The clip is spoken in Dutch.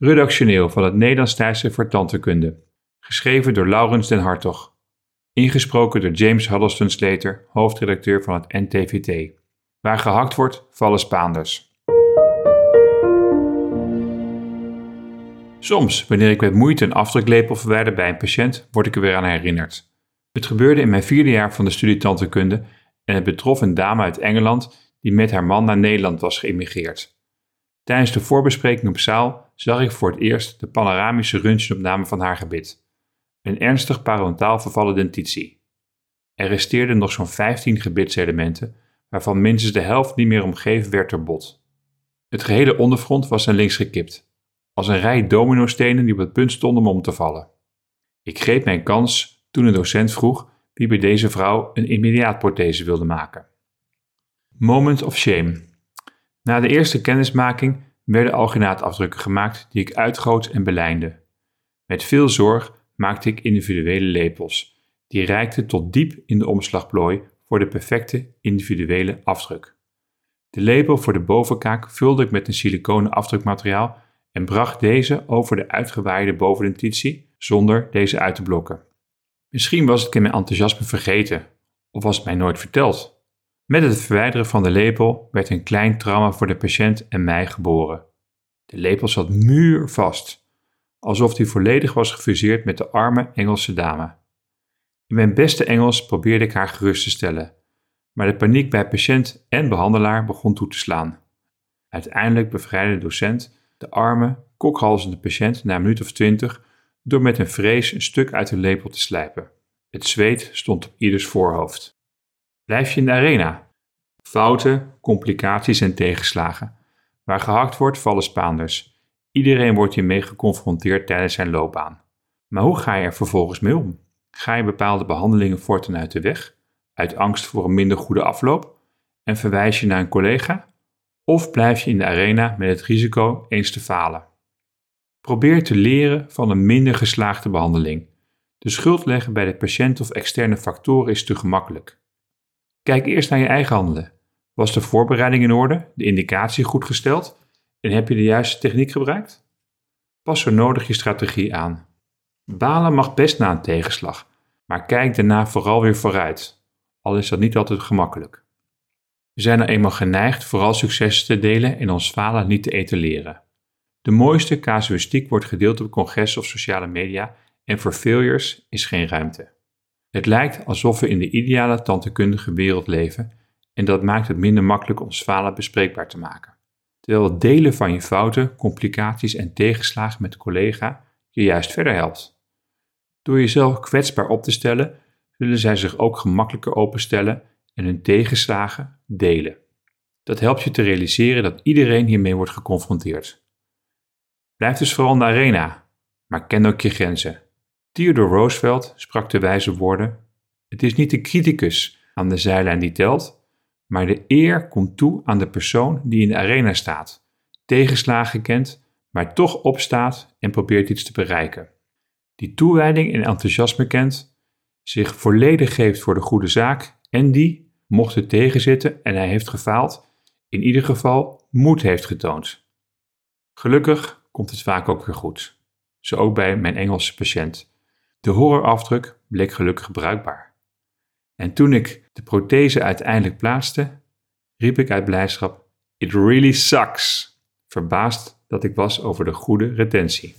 Redactioneel van het Nederlands tijdschrift voor tandheelkunde. Geschreven door Laurens den Hartog. Ingesproken door James Huddleston Slater, hoofdredacteur van het NTVT. Waar gehakt wordt, vallen Spaanders. Soms, wanneer ik met moeite een afdruklepel verwijder bij een patiënt, word ik er weer aan herinnerd. Het gebeurde in mijn vierde jaar van de studie tandheelkunde en het betrof een dame uit Engeland die met haar man naar Nederland was geïmmigreerd. Tijdens de voorbespreking op zaal zag ik voor het eerst de panoramische röntgenopname van haar gebit. Een ernstig parodontaal vervallen dentitie. Er resteerden nog zo'n 15 gebitselementen, waarvan minstens de helft niet meer omgeven werd door bot. Het gehele onderfront was naar links gekipt, als een rij dominostenen die op het punt stonden om om te vallen. Ik greep mijn kans toen een docent vroeg wie bij deze vrouw een immediaatprothese wilde maken. Moment of shame. Na de eerste kennismaking werden alginaatafdrukken gemaakt die ik uitgoot en belijnde. Met veel zorg maakte ik individuele lepels, die reikten tot diep in de omslagplooi voor de perfecte individuele afdruk. De lepel voor de bovenkaak vulde ik met een siliconen afdrukmateriaal en bracht deze over de uitgewaaide bovendentitie zonder deze uit te blokken. Misschien was ik in mijn enthousiasme vergeten, of was het mij nooit verteld. Met het verwijderen van de lepel werd een klein trauma voor de patiënt en mij geboren. De lepel zat muurvast, alsof die volledig was gefuseerd met de arme Engelse dame. In mijn beste Engels probeerde ik haar gerust te stellen, maar de paniek bij patiënt en behandelaar begon toe te slaan. Uiteindelijk bevrijdde de docent de arme, kokhalzende patiënt na een minuut of twintig door met een vrees een stuk uit de lepel te slijpen. Het zweet stond op ieders voorhoofd. Blijf je in de arena? Fouten, complicaties en tegenslagen. Waar gehakt wordt, vallen Spaanders. Iedereen wordt hiermee geconfronteerd tijdens zijn loopbaan. Maar hoe ga je er vervolgens mee om? Ga je bepaalde behandelingen voortaan uit de weg, uit angst voor een minder goede afloop, en verwijs je naar een collega? Of blijf je in de arena met het risico eens te falen? Probeer te leren van een minder geslaagde behandeling. De schuld leggen bij de patiënt of externe factoren is te gemakkelijk. Kijk eerst naar je eigen handelen. Was de voorbereiding in orde, de indicatie goed gesteld en heb je de juiste techniek gebruikt? Pas zo nodig je strategie aan. Balen mag best na een tegenslag, maar kijk daarna vooral weer vooruit, al is dat niet altijd gemakkelijk. We zijn er eenmaal geneigd vooral successen te delen en ons falen niet te etaleren. De mooiste casuïstiek wordt gedeeld op congressen of sociale media en voor failures is geen ruimte. Het lijkt alsof we in de ideale tandheelkundige wereld leven en dat maakt het minder makkelijk ons falen bespreekbaar te maken. Terwijl het delen van je fouten, complicaties en tegenslagen met een collega je juist verder helpt. Door jezelf kwetsbaar op te stellen, zullen zij zich ook gemakkelijker openstellen en hun tegenslagen delen. Dat helpt je te realiseren dat iedereen hiermee wordt geconfronteerd. Blijf dus vooral in de arena, maar ken ook je grenzen. Theodore Roosevelt sprak de wijze woorden: Het is niet de criticus aan de zijlijn die telt, maar de eer komt toe aan de persoon die in de arena staat, tegenslagen kent, maar toch opstaat en probeert iets te bereiken. Die toewijding en enthousiasme kent, zich volledig geeft voor de goede zaak en die, mocht het tegenzitten en hij heeft gefaald, in ieder geval moed heeft getoond. Gelukkig komt het vaak ook weer goed. Zo ook bij mijn Engelse patiënt. De horrorafdruk bleek gelukkig bruikbaar. En toen ik de prothese uiteindelijk plaatste, riep ik uit blijdschap: It really sucks! Verbaasd dat ik was over de goede retentie.